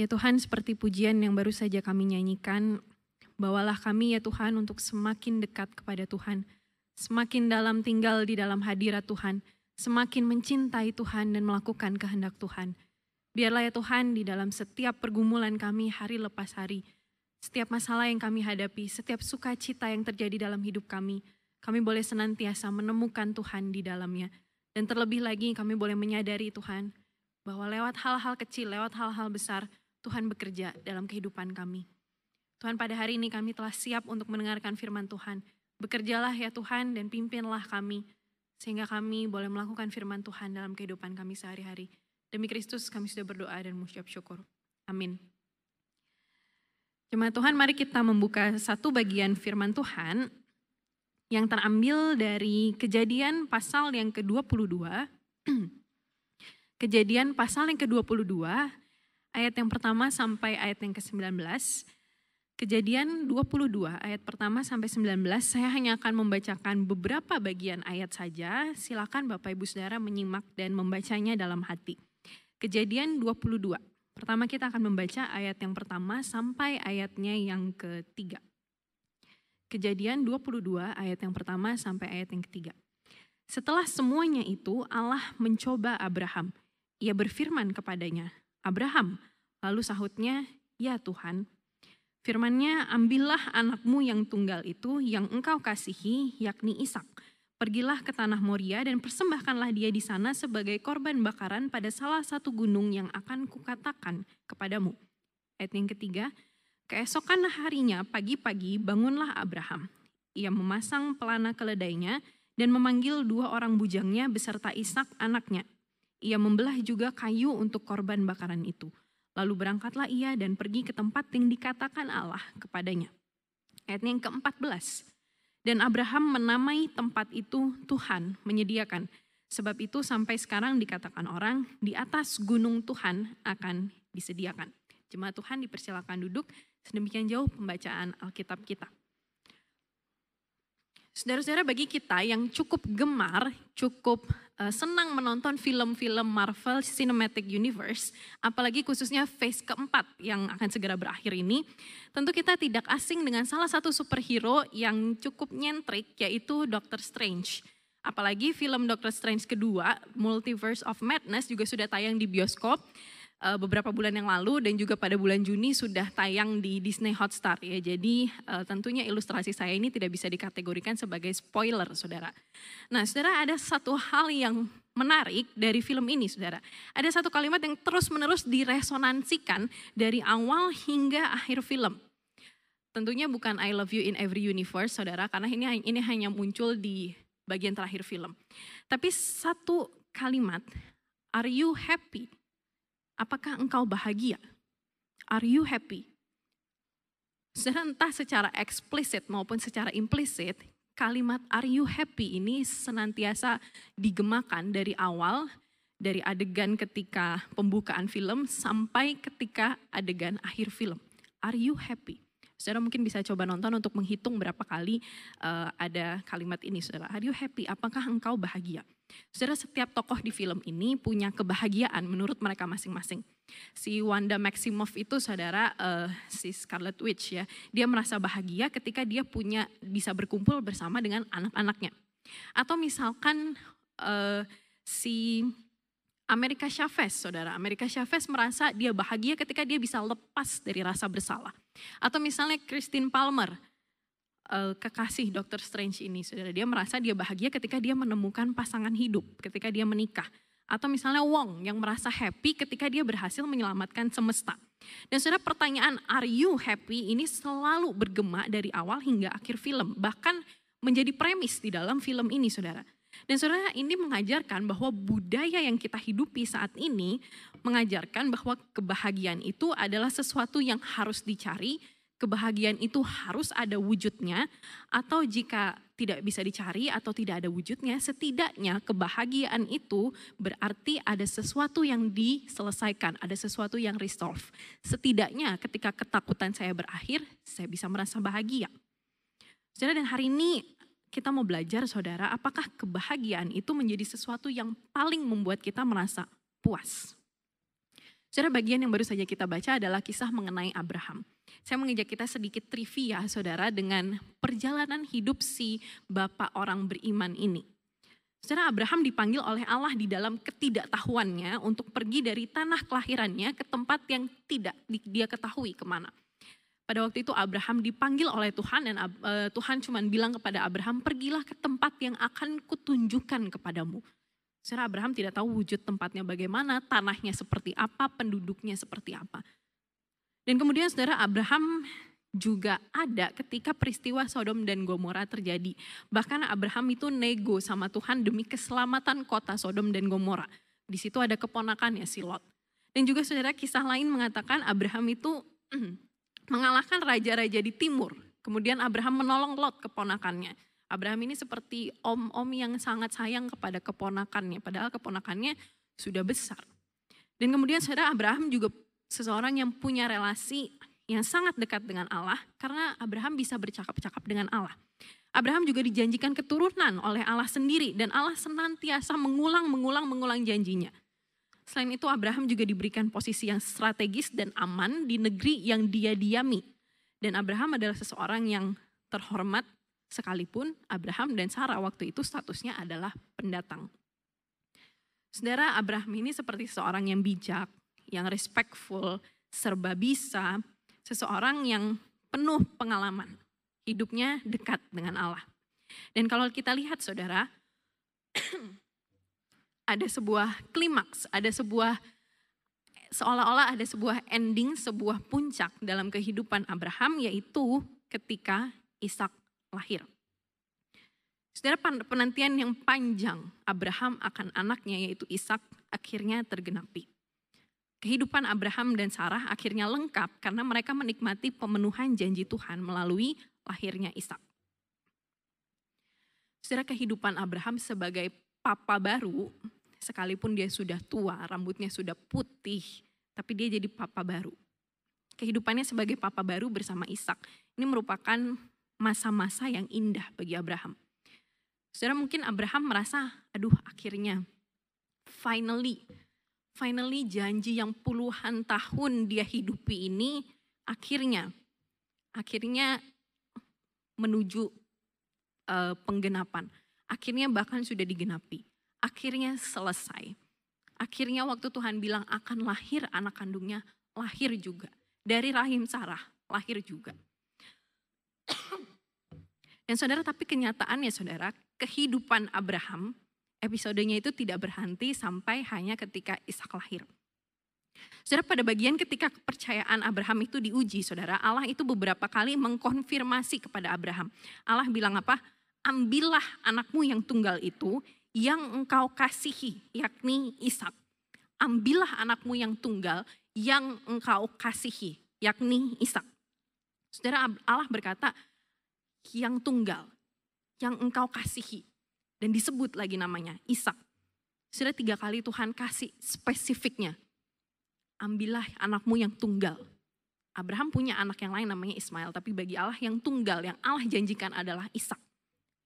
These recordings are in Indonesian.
Ya Tuhan, seperti pujian yang baru saja kami nyanyikan, bawalah kami ya Tuhan untuk semakin dekat kepada Tuhan, semakin dalam tinggal di dalam hadirat Tuhan, semakin mencintai Tuhan dan melakukan kehendak Tuhan. Biarlah ya Tuhan di dalam setiap pergumulan kami hari lepas hari, setiap masalah yang kami hadapi, setiap sukacita yang terjadi dalam hidup kami, kami boleh senantiasa menemukan Tuhan di dalamnya. Dan terlebih lagi kami boleh menyadari Tuhan, bahwa lewat hal-hal kecil, lewat hal-hal besar, Tuhan bekerja dalam kehidupan kami. Tuhan pada hari ini kami telah siap untuk mendengarkan firman Tuhan. Bekerjalah ya Tuhan dan pimpinlah kami, sehingga kami boleh melakukan firman Tuhan dalam kehidupan kami sehari-hari. Demi Kristus kami sudah berdoa dan mengucap syukur. Amin. Jemaat Tuhan, mari kita membuka satu bagian firman Tuhan yang terambil dari kejadian pasal yang ke-22. kejadian pasal yang ke-22, ayat yang pertama sampai ayat yang ke-19. Kejadian 22 ayat pertama sampai 19, saya hanya akan membacakan beberapa bagian ayat saja. Silakan Bapak Ibu Saudara menyimak dan membacanya dalam hati. Kejadian 22. Pertama kita akan membaca ayat yang pertama sampai ayatnya yang ketiga. Kejadian 22 ayat yang pertama sampai ayat yang ketiga. Setelah semuanya itu Allah mencoba Abraham. Ia berfirman kepadanya, Abraham. Lalu sahutnya, ya Tuhan. Firmannya, ambillah anakmu yang tunggal itu yang engkau kasihi, yakni Ishak Pergilah ke tanah Moria dan persembahkanlah dia di sana sebagai korban bakaran pada salah satu gunung yang akan kukatakan kepadamu. Ayat yang ketiga, keesokan harinya pagi-pagi bangunlah Abraham. Ia memasang pelana keledainya dan memanggil dua orang bujangnya beserta Ishak anaknya. Ia membelah juga kayu untuk korban bakaran itu. Lalu berangkatlah ia dan pergi ke tempat yang dikatakan Allah kepadanya. Ayat yang ke-14. Dan Abraham menamai tempat itu Tuhan menyediakan. Sebab itu sampai sekarang dikatakan orang di atas gunung Tuhan akan disediakan. Jemaat Tuhan dipersilakan duduk. Sedemikian jauh pembacaan Alkitab kita. Saudara-saudara bagi kita yang cukup gemar, cukup uh, senang menonton film-film Marvel Cinematic Universe, apalagi khususnya phase keempat yang akan segera berakhir ini, tentu kita tidak asing dengan salah satu superhero yang cukup nyentrik yaitu Doctor Strange. Apalagi film Doctor Strange kedua, Multiverse of Madness juga sudah tayang di bioskop uh, beberapa bulan yang lalu dan juga pada bulan Juni sudah tayang di Disney Hotstar ya. Jadi uh, tentunya ilustrasi saya ini tidak bisa dikategorikan sebagai spoiler, Saudara. Nah, Saudara ada satu hal yang menarik dari film ini, Saudara. Ada satu kalimat yang terus-menerus diresonansikan dari awal hingga akhir film. Tentunya bukan I love you in every universe, Saudara, karena ini ini hanya muncul di bagian terakhir film. Tapi satu kalimat, are you happy? Apakah engkau bahagia? Are you happy? Saudara entah secara eksplisit maupun secara implisit, kalimat are you happy ini senantiasa digemakan dari awal, dari adegan ketika pembukaan film sampai ketika adegan akhir film. Are you happy? Saudara mungkin bisa coba nonton untuk menghitung berapa kali uh, ada kalimat ini, saudara. Are you happy? Apakah engkau bahagia? Saudara setiap tokoh di film ini punya kebahagiaan menurut mereka masing-masing. Si Wanda Maximoff itu saudara uh, si Scarlet Witch ya, dia merasa bahagia ketika dia punya bisa berkumpul bersama dengan anak-anaknya. Atau misalkan uh, si Amerika Chavez, saudara. Amerika Chavez merasa dia bahagia ketika dia bisa lepas dari rasa bersalah. Atau misalnya Christine Palmer, uh, kekasih Dr. Strange ini, saudara. Dia merasa dia bahagia ketika dia menemukan pasangan hidup, ketika dia menikah. Atau misalnya Wong yang merasa happy ketika dia berhasil menyelamatkan semesta. Dan saudara pertanyaan are you happy ini selalu bergema dari awal hingga akhir film. Bahkan menjadi premis di dalam film ini saudara. Dan saudara ini mengajarkan bahwa budaya yang kita hidupi saat ini mengajarkan bahwa kebahagiaan itu adalah sesuatu yang harus dicari, kebahagiaan itu harus ada wujudnya, atau jika tidak bisa dicari atau tidak ada wujudnya, setidaknya kebahagiaan itu berarti ada sesuatu yang diselesaikan, ada sesuatu yang resolve. Setidaknya ketika ketakutan saya berakhir, saya bisa merasa bahagia. Saudara, dan hari ini kita mau belajar saudara, apakah kebahagiaan itu menjadi sesuatu yang paling membuat kita merasa puas. Saudara bagian yang baru saja kita baca adalah kisah mengenai Abraham. Saya mengajak kita sedikit trivia saudara dengan perjalanan hidup si bapak orang beriman ini. Saudara Abraham dipanggil oleh Allah di dalam ketidaktahuannya untuk pergi dari tanah kelahirannya ke tempat yang tidak dia ketahui ke mana. Pada waktu itu Abraham dipanggil oleh Tuhan dan uh, Tuhan cuma bilang kepada Abraham, pergilah ke tempat yang akan kutunjukkan kepadamu. Saudara Abraham tidak tahu wujud tempatnya bagaimana, tanahnya seperti apa, penduduknya seperti apa. Dan kemudian saudara Abraham juga ada ketika peristiwa Sodom dan Gomora terjadi. Bahkan Abraham itu nego sama Tuhan demi keselamatan kota Sodom dan Gomora. Di situ ada keponakannya si Lot. Dan juga saudara kisah lain mengatakan Abraham itu mengalahkan raja-raja di timur. Kemudian Abraham menolong Lot keponakannya. Abraham ini seperti om-om yang sangat sayang kepada keponakannya, padahal keponakannya sudah besar. Dan kemudian saudara Abraham juga seseorang yang punya relasi yang sangat dekat dengan Allah karena Abraham bisa bercakap-cakap dengan Allah. Abraham juga dijanjikan keturunan oleh Allah sendiri dan Allah senantiasa mengulang, mengulang, mengulang janjinya. Selain itu Abraham juga diberikan posisi yang strategis dan aman di negeri yang dia diami. Dan Abraham adalah seseorang yang terhormat Sekalipun Abraham dan Sarah waktu itu statusnya adalah pendatang. Saudara Abraham ini seperti seorang yang bijak, yang respectful, serba bisa, seseorang yang penuh pengalaman. Hidupnya dekat dengan Allah. Dan kalau kita lihat saudara, ada sebuah klimaks, ada sebuah seolah-olah ada sebuah ending, sebuah puncak dalam kehidupan Abraham yaitu ketika Ishak lahir. Saudara penantian yang panjang Abraham akan anaknya yaitu Ishak akhirnya tergenapi. Kehidupan Abraham dan Sarah akhirnya lengkap karena mereka menikmati pemenuhan janji Tuhan melalui lahirnya Ishak. Saudara kehidupan Abraham sebagai papa baru, sekalipun dia sudah tua, rambutnya sudah putih, tapi dia jadi papa baru. Kehidupannya sebagai papa baru bersama Ishak ini merupakan masa-masa yang indah bagi Abraham. Saudara mungkin Abraham merasa, aduh akhirnya, finally, finally janji yang puluhan tahun dia hidupi ini, akhirnya, akhirnya menuju uh, penggenapan. Akhirnya bahkan sudah digenapi. Akhirnya selesai. Akhirnya waktu Tuhan bilang akan lahir anak kandungnya, lahir juga. Dari rahim Sarah, lahir juga. Dan saudara, tapi kenyataannya saudara, kehidupan Abraham, episodenya itu tidak berhenti sampai hanya ketika Ishak lahir. Saudara, pada bagian ketika kepercayaan Abraham itu diuji, saudara, Allah itu beberapa kali mengkonfirmasi kepada Abraham. Allah bilang apa? Ambillah anakmu yang tunggal itu, yang engkau kasihi, yakni Ishak. Ambillah anakmu yang tunggal, yang engkau kasihi, yakni Ishak. Saudara, Allah berkata, yang tunggal, yang engkau kasihi. Dan disebut lagi namanya, Ishak. Sudah tiga kali Tuhan kasih spesifiknya. Ambillah anakmu yang tunggal. Abraham punya anak yang lain namanya Ismail, tapi bagi Allah yang tunggal, yang Allah janjikan adalah Ishak.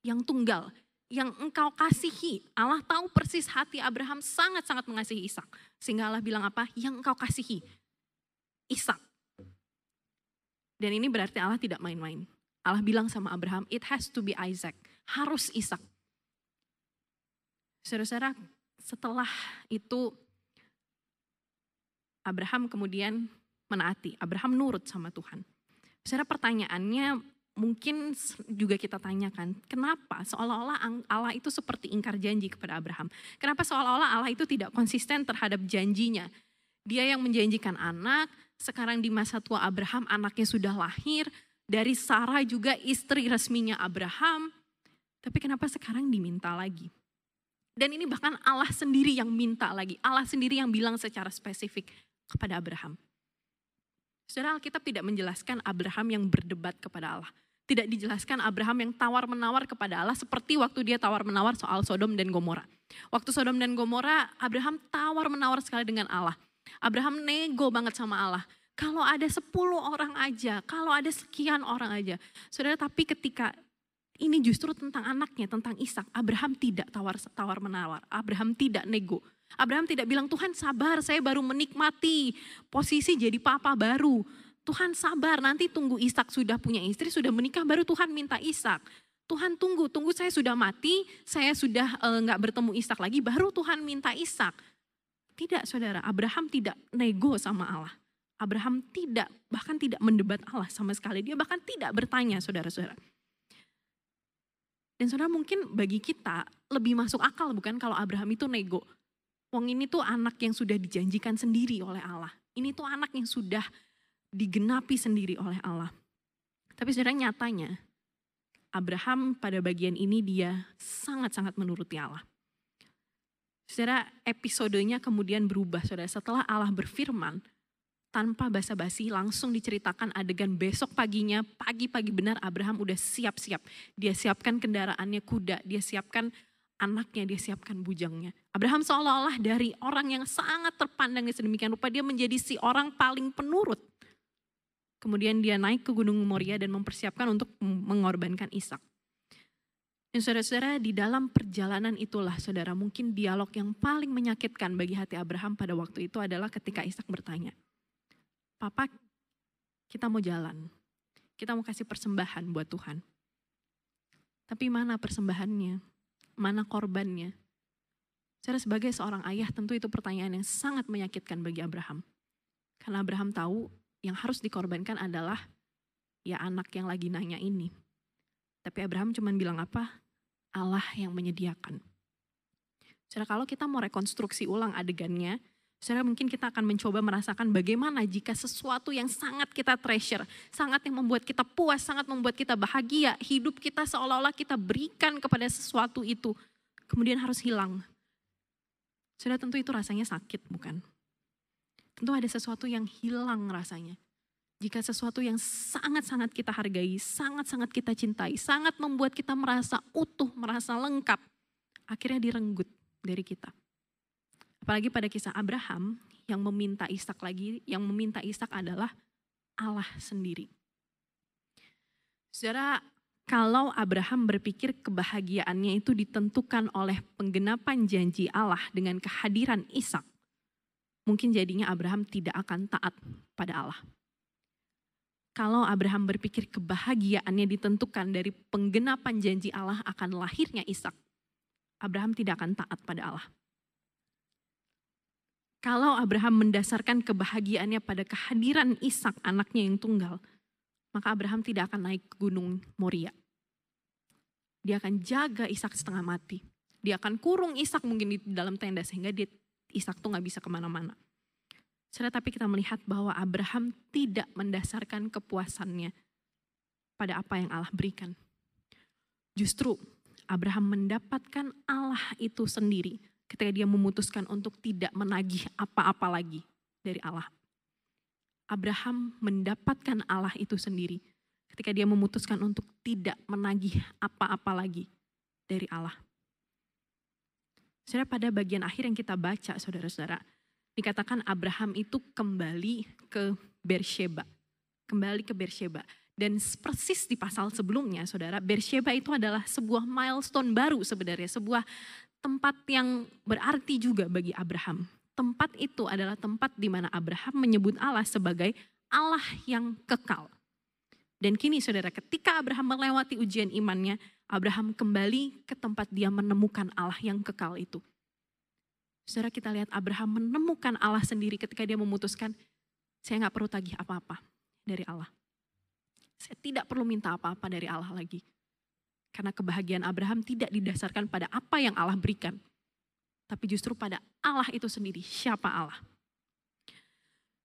Yang tunggal, yang engkau kasihi. Allah tahu persis hati Abraham sangat-sangat mengasihi Ishak. Sehingga Allah bilang apa? Yang engkau kasihi. Ishak. Dan ini berarti Allah tidak main-main. Allah bilang sama Abraham, it has to be Isaac. Harus Ishak. Saudara-saudara, setelah itu Abraham kemudian menaati. Abraham nurut sama Tuhan. Saudara pertanyaannya mungkin juga kita tanyakan, kenapa seolah-olah Allah itu seperti ingkar janji kepada Abraham? Kenapa seolah-olah Allah itu tidak konsisten terhadap janjinya? Dia yang menjanjikan anak, sekarang di masa tua Abraham anaknya sudah lahir, dari Sarah juga istri resminya Abraham. Tapi kenapa sekarang diminta lagi? Dan ini bahkan Allah sendiri yang minta lagi. Allah sendiri yang bilang secara spesifik kepada Abraham. Saudara Alkitab tidak menjelaskan Abraham yang berdebat kepada Allah. Tidak dijelaskan Abraham yang tawar-menawar kepada Allah seperti waktu dia tawar-menawar soal Sodom dan Gomora. Waktu Sodom dan Gomora, Abraham tawar-menawar sekali dengan Allah. Abraham nego banget sama Allah. Kalau ada 10 orang aja, kalau ada sekian orang aja. Saudara, tapi ketika ini justru tentang anaknya, tentang Ishak. Abraham tidak tawar tawar menawar. Abraham tidak nego. Abraham tidak bilang, Tuhan sabar saya baru menikmati posisi jadi papa baru. Tuhan sabar nanti tunggu Ishak sudah punya istri, sudah menikah baru Tuhan minta Ishak. Tuhan tunggu, tunggu saya sudah mati, saya sudah eh, nggak e, bertemu Ishak lagi, baru Tuhan minta Ishak. Tidak saudara, Abraham tidak nego sama Allah. Abraham tidak, bahkan tidak mendebat Allah sama sekali. Dia bahkan tidak bertanya saudara-saudara. Dan saudara mungkin bagi kita lebih masuk akal bukan kalau Abraham itu nego. Wong ini tuh anak yang sudah dijanjikan sendiri oleh Allah. Ini tuh anak yang sudah digenapi sendiri oleh Allah. Tapi saudara nyatanya Abraham pada bagian ini dia sangat-sangat menuruti Allah. Saudara episodenya kemudian berubah saudara setelah Allah berfirman tanpa basa-basi langsung diceritakan adegan besok paginya, pagi-pagi benar Abraham udah siap-siap. Dia siapkan kendaraannya kuda, dia siapkan anaknya, dia siapkan bujangnya. Abraham seolah-olah dari orang yang sangat terpandang sedemikian rupa, dia menjadi si orang paling penurut. Kemudian dia naik ke Gunung Moria dan mempersiapkan untuk mengorbankan Ishak. Dan saudara-saudara di dalam perjalanan itulah saudara mungkin dialog yang paling menyakitkan bagi hati Abraham pada waktu itu adalah ketika Ishak bertanya, Papa, kita mau jalan. Kita mau kasih persembahan buat Tuhan. Tapi mana persembahannya? Mana korbannya? Saya sebagai seorang ayah tentu itu pertanyaan yang sangat menyakitkan bagi Abraham. Karena Abraham tahu yang harus dikorbankan adalah ya anak yang lagi nanya ini. Tapi Abraham cuma bilang apa? Allah yang menyediakan. Saudara kalau kita mau rekonstruksi ulang adegannya, Saudara mungkin kita akan mencoba merasakan bagaimana jika sesuatu yang sangat kita treasure, sangat yang membuat kita puas, sangat membuat kita bahagia, hidup kita seolah-olah kita berikan kepada sesuatu itu, kemudian harus hilang. Saudara tentu itu rasanya sakit bukan? Tentu ada sesuatu yang hilang rasanya. Jika sesuatu yang sangat-sangat kita hargai, sangat-sangat kita cintai, sangat membuat kita merasa utuh, merasa lengkap, akhirnya direnggut dari kita. Apalagi pada kisah Abraham yang meminta Ishak lagi, yang meminta Ishak adalah Allah sendiri. Saudara, kalau Abraham berpikir kebahagiaannya itu ditentukan oleh penggenapan janji Allah dengan kehadiran Ishak, mungkin jadinya Abraham tidak akan taat pada Allah. Kalau Abraham berpikir kebahagiaannya ditentukan dari penggenapan janji Allah akan lahirnya Ishak, Abraham tidak akan taat pada Allah. Kalau Abraham mendasarkan kebahagiaannya pada kehadiran Ishak anaknya yang tunggal, maka Abraham tidak akan naik ke gunung Moria. Dia akan jaga Ishak setengah mati. Dia akan kurung Ishak mungkin di dalam tenda sehingga dia Ishak tuh nggak bisa ke mana-mana. Setelah tapi kita melihat bahwa Abraham tidak mendasarkan kepuasannya pada apa yang Allah berikan. Justru Abraham mendapatkan Allah itu sendiri ketika dia memutuskan untuk tidak menagih apa-apa lagi dari Allah. Abraham mendapatkan Allah itu sendiri ketika dia memutuskan untuk tidak menagih apa-apa lagi dari Allah. Saudara pada bagian akhir yang kita baca saudara-saudara, dikatakan Abraham itu kembali ke Bersheba. Kembali ke Bersheba. Dan persis di pasal sebelumnya saudara, Bersheba itu adalah sebuah milestone baru sebenarnya, sebuah tempat yang berarti juga bagi Abraham. Tempat itu adalah tempat di mana Abraham menyebut Allah sebagai Allah yang kekal. Dan kini saudara ketika Abraham melewati ujian imannya, Abraham kembali ke tempat dia menemukan Allah yang kekal itu. Saudara kita lihat Abraham menemukan Allah sendiri ketika dia memutuskan, saya nggak perlu tagih apa-apa dari Allah. Saya tidak perlu minta apa-apa dari Allah lagi. Karena kebahagiaan Abraham tidak didasarkan pada apa yang Allah berikan. Tapi justru pada Allah itu sendiri. Siapa Allah?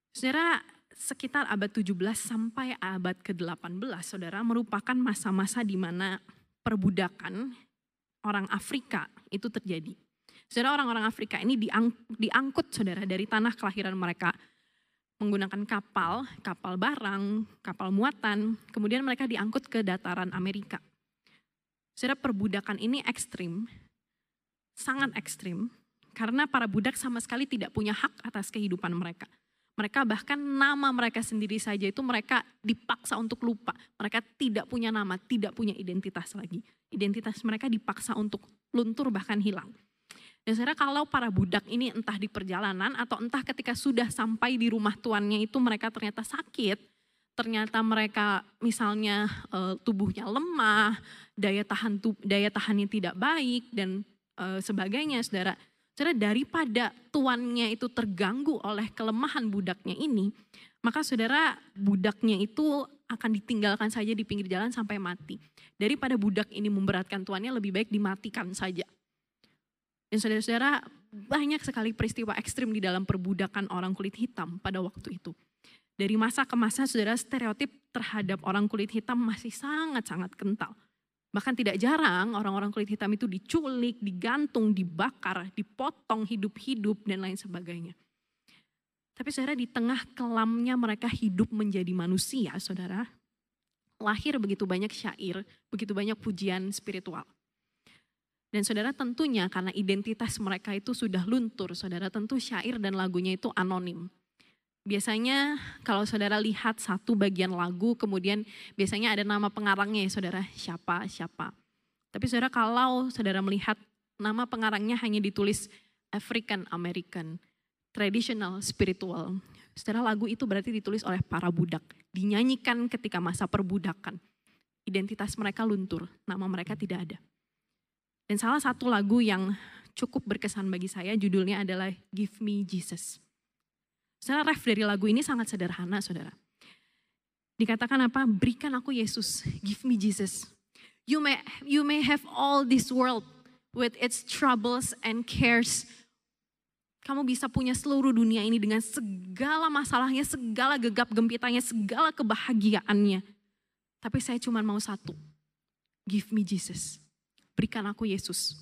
Saudara, sekitar abad 17 sampai abad ke-18, saudara, merupakan masa-masa di mana perbudakan orang Afrika itu terjadi. Saudara, orang-orang Afrika ini diang, diangkut, saudara, dari tanah kelahiran mereka menggunakan kapal, kapal barang, kapal muatan, kemudian mereka diangkut ke dataran Amerika. Saudara perbudakan ini ekstrim, sangat ekstrim, karena para budak sama sekali tidak punya hak atas kehidupan mereka. Mereka bahkan nama mereka sendiri saja itu mereka dipaksa untuk lupa. Mereka tidak punya nama, tidak punya identitas lagi. Identitas mereka dipaksa untuk luntur bahkan hilang. Dan saudara kalau para budak ini entah di perjalanan atau entah ketika sudah sampai di rumah tuannya itu mereka ternyata sakit, ternyata mereka misalnya e, tubuhnya lemah, daya tahan daya tahannya tidak baik dan e, sebagainya, saudara. Saudara daripada tuannya itu terganggu oleh kelemahan budaknya ini, maka saudara budaknya itu akan ditinggalkan saja di pinggir jalan sampai mati. Daripada budak ini memberatkan tuannya lebih baik dimatikan saja. Dan saudara-saudara, banyak sekali peristiwa ekstrim di dalam perbudakan orang kulit hitam pada waktu itu. Dari masa ke masa, saudara, stereotip terhadap orang kulit hitam masih sangat-sangat kental. Bahkan tidak jarang orang-orang kulit hitam itu diculik, digantung, dibakar, dipotong hidup-hidup, dan lain sebagainya. Tapi saudara di tengah kelamnya mereka hidup menjadi manusia, saudara, lahir begitu banyak syair, begitu banyak pujian spiritual. Dan saudara tentunya karena identitas mereka itu sudah luntur, saudara tentu syair dan lagunya itu anonim. Biasanya kalau saudara lihat satu bagian lagu, kemudian biasanya ada nama pengarangnya ya saudara, siapa, siapa. Tapi saudara kalau saudara melihat nama pengarangnya hanya ditulis African American, traditional, spiritual. Saudara lagu itu berarti ditulis oleh para budak, dinyanyikan ketika masa perbudakan. Identitas mereka luntur, nama mereka tidak ada. Dan salah satu lagu yang cukup berkesan bagi saya judulnya adalah Give Me Jesus. Saudara ref dari lagu ini sangat sederhana saudara. Dikatakan apa? Berikan aku Yesus, give me Jesus. You may you may have all this world with its troubles and cares. Kamu bisa punya seluruh dunia ini dengan segala masalahnya, segala gegap gempitanya, segala kebahagiaannya. Tapi saya cuma mau satu. Give me Jesus berikan aku Yesus.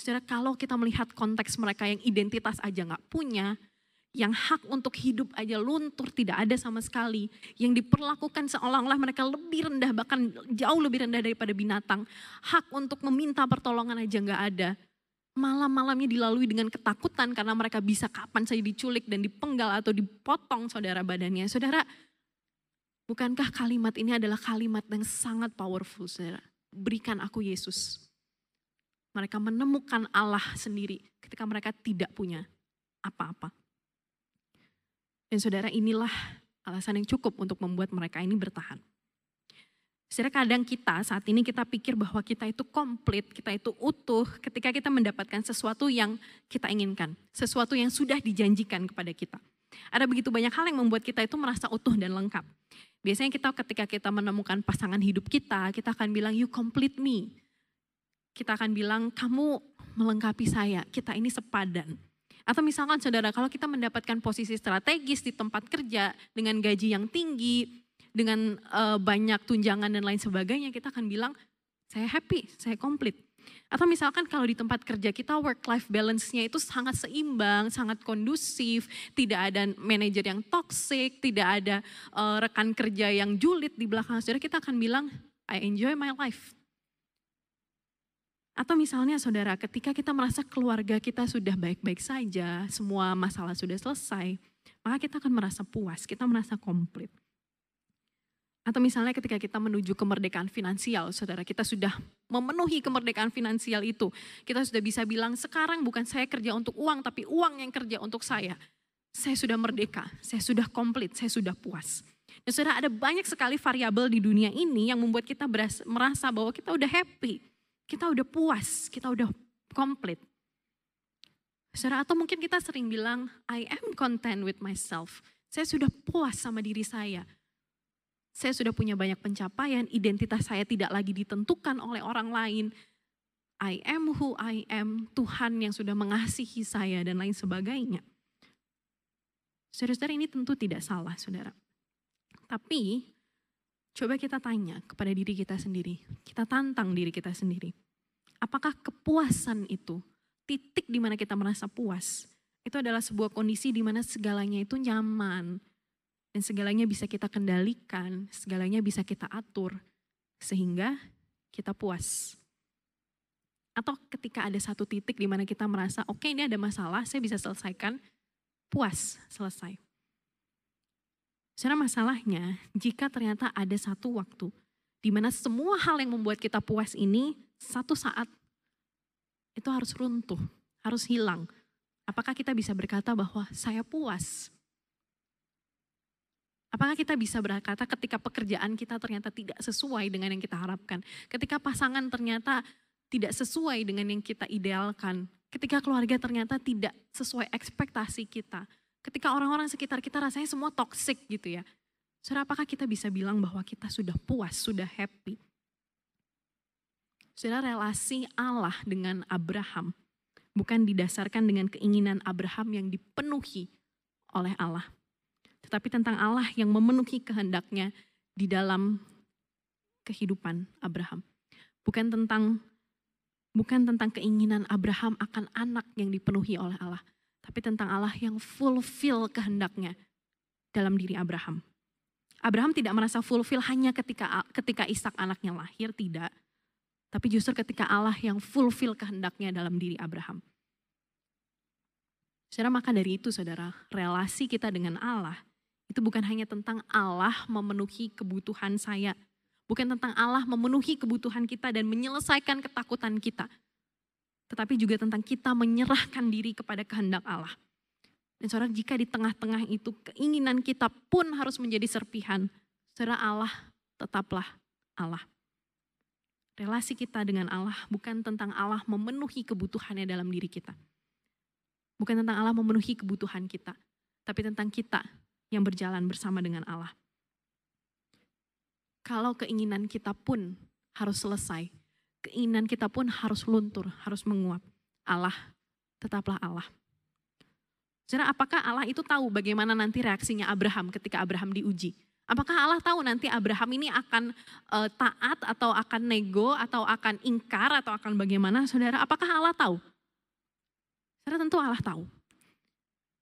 Saudara, kalau kita melihat konteks mereka yang identitas aja nggak punya, yang hak untuk hidup aja luntur tidak ada sama sekali, yang diperlakukan seolah-olah mereka lebih rendah bahkan jauh lebih rendah daripada binatang, hak untuk meminta pertolongan aja nggak ada. Malam-malamnya dilalui dengan ketakutan karena mereka bisa kapan saja diculik dan dipenggal atau dipotong saudara badannya. Saudara, bukankah kalimat ini adalah kalimat yang sangat powerful saudara? berikan aku Yesus. Mereka menemukan Allah sendiri ketika mereka tidak punya apa-apa. Dan saudara inilah alasan yang cukup untuk membuat mereka ini bertahan. Saudara kadang kita saat ini kita pikir bahwa kita itu komplit, kita itu utuh ketika kita mendapatkan sesuatu yang kita inginkan. Sesuatu yang sudah dijanjikan kepada kita. Ada begitu banyak hal yang membuat kita itu merasa utuh dan lengkap. Biasanya kita ketika kita menemukan pasangan hidup kita, kita akan bilang you complete me. Kita akan bilang kamu melengkapi saya, kita ini sepadan. Atau misalkan saudara, kalau kita mendapatkan posisi strategis di tempat kerja dengan gaji yang tinggi, dengan uh, banyak tunjangan dan lain sebagainya, kita akan bilang saya happy, saya komplit. Atau misalkan kalau di tempat kerja kita work life balance-nya itu sangat seimbang, sangat kondusif, tidak ada manajer yang toxic, tidak ada uh, rekan kerja yang julid di belakang saudara, kita akan bilang I enjoy my life. Atau misalnya saudara, ketika kita merasa keluarga kita sudah baik-baik saja, semua masalah sudah selesai, maka kita akan merasa puas, kita merasa komplit. Atau misalnya ketika kita menuju kemerdekaan finansial, saudara, kita sudah memenuhi kemerdekaan finansial itu. Kita sudah bisa bilang, sekarang bukan saya kerja untuk uang, tapi uang yang kerja untuk saya. Saya sudah merdeka, saya sudah komplit, saya sudah puas. Dan saudara, ada banyak sekali variabel di dunia ini yang membuat kita merasa bahwa kita udah happy, kita udah puas, kita udah komplit. Saudara, atau mungkin kita sering bilang, I am content with myself. Saya sudah puas sama diri saya saya sudah punya banyak pencapaian, identitas saya tidak lagi ditentukan oleh orang lain. I am who I am, Tuhan yang sudah mengasihi saya dan lain sebagainya. Saudara-saudara ini tentu tidak salah, saudara. Tapi coba kita tanya kepada diri kita sendiri. Kita tantang diri kita sendiri. Apakah kepuasan itu, titik di mana kita merasa puas, itu adalah sebuah kondisi di mana segalanya itu nyaman, dan segalanya bisa kita kendalikan, segalanya bisa kita atur, sehingga kita puas. Atau ketika ada satu titik di mana kita merasa, oke okay, ini ada masalah, saya bisa selesaikan, puas, selesai. Secara masalahnya, jika ternyata ada satu waktu di mana semua hal yang membuat kita puas ini, satu saat itu harus runtuh, harus hilang. Apakah kita bisa berkata bahwa saya puas? Apakah kita bisa berkata ketika pekerjaan kita ternyata tidak sesuai dengan yang kita harapkan? Ketika pasangan ternyata tidak sesuai dengan yang kita idealkan? Ketika keluarga ternyata tidak sesuai ekspektasi kita? Ketika orang-orang sekitar kita rasanya semua toxic gitu ya? Saudara, apakah kita bisa bilang bahwa kita sudah puas, sudah happy? Saudara, relasi Allah dengan Abraham bukan didasarkan dengan keinginan Abraham yang dipenuhi oleh Allah tetapi tentang Allah yang memenuhi kehendaknya di dalam kehidupan Abraham. Bukan tentang bukan tentang keinginan Abraham akan anak yang dipenuhi oleh Allah, tapi tentang Allah yang fulfill kehendaknya dalam diri Abraham. Abraham tidak merasa fulfill hanya ketika ketika Ishak anaknya lahir, tidak. Tapi justru ketika Allah yang fulfill kehendaknya dalam diri Abraham. Saudara, maka dari itu saudara, relasi kita dengan Allah itu bukan hanya tentang Allah memenuhi kebutuhan saya. Bukan tentang Allah memenuhi kebutuhan kita dan menyelesaikan ketakutan kita. Tetapi juga tentang kita menyerahkan diri kepada kehendak Allah. Dan saudara jika di tengah-tengah itu keinginan kita pun harus menjadi serpihan. Saudara Allah tetaplah Allah. Relasi kita dengan Allah bukan tentang Allah memenuhi kebutuhannya dalam diri kita. Bukan tentang Allah memenuhi kebutuhan kita. Tapi tentang kita yang berjalan bersama dengan Allah. Kalau keinginan kita pun harus selesai, keinginan kita pun harus luntur, harus menguap. Allah tetaplah Allah. Saudara, apakah Allah itu tahu bagaimana nanti reaksinya Abraham ketika Abraham diuji? Apakah Allah tahu nanti Abraham ini akan uh, taat atau akan nego atau akan ingkar atau akan bagaimana? Saudara, apakah Allah tahu? Saudara tentu Allah tahu.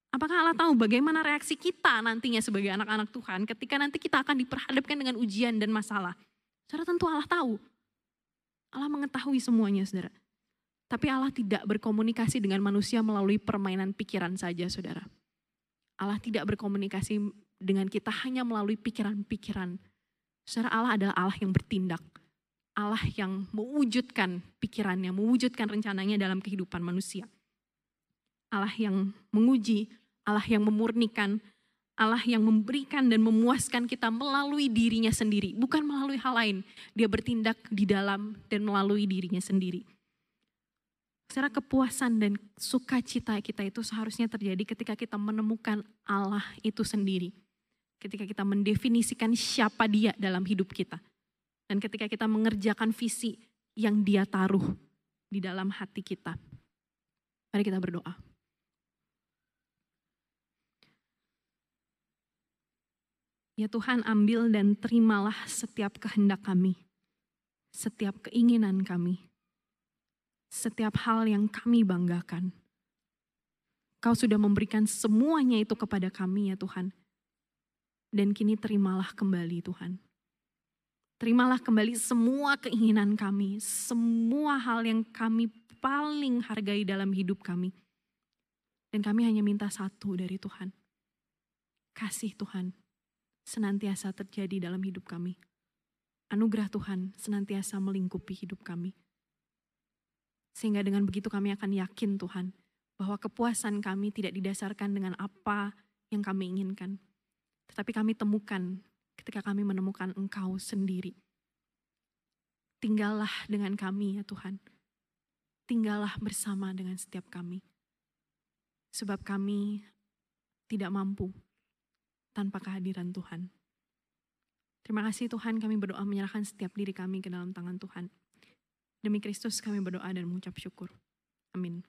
Apakah Allah tahu bagaimana reaksi kita nantinya sebagai anak-anak Tuhan ketika nanti kita akan diperhadapkan dengan ujian dan masalah? Saudara tentu Allah tahu. Allah mengetahui semuanya saudara. Tapi Allah tidak berkomunikasi dengan manusia melalui permainan pikiran saja saudara. Allah tidak berkomunikasi dengan kita hanya melalui pikiran-pikiran. Saudara Allah adalah Allah yang bertindak. Allah yang mewujudkan pikirannya, mewujudkan rencananya dalam kehidupan manusia. Allah yang menguji, Allah yang memurnikan, Allah yang memberikan dan memuaskan kita melalui dirinya sendiri, bukan melalui hal lain. Dia bertindak di dalam dan melalui dirinya sendiri. Secara kepuasan dan sukacita kita itu seharusnya terjadi ketika kita menemukan Allah itu sendiri. Ketika kita mendefinisikan siapa dia dalam hidup kita. Dan ketika kita mengerjakan visi yang dia taruh di dalam hati kita. Mari kita berdoa. Ya Tuhan ambil dan terimalah setiap kehendak kami, setiap keinginan kami, setiap hal yang kami banggakan. Kau sudah memberikan semuanya itu kepada kami ya Tuhan. Dan kini terimalah kembali Tuhan. Terimalah kembali semua keinginan kami, semua hal yang kami paling hargai dalam hidup kami. Dan kami hanya minta satu dari Tuhan. Kasih Tuhan senantiasa terjadi dalam hidup kami. Anugerah Tuhan senantiasa melingkupi hidup kami. Sehingga dengan begitu kami akan yakin Tuhan bahwa kepuasan kami tidak didasarkan dengan apa yang kami inginkan. Tetapi kami temukan ketika kami menemukan Engkau sendiri. Tinggallah dengan kami ya Tuhan. Tinggallah bersama dengan setiap kami. Sebab kami tidak mampu tanpa kehadiran Tuhan. Terima kasih Tuhan kami berdoa menyerahkan setiap diri kami ke dalam tangan Tuhan. Demi Kristus kami berdoa dan mengucap syukur. Amin.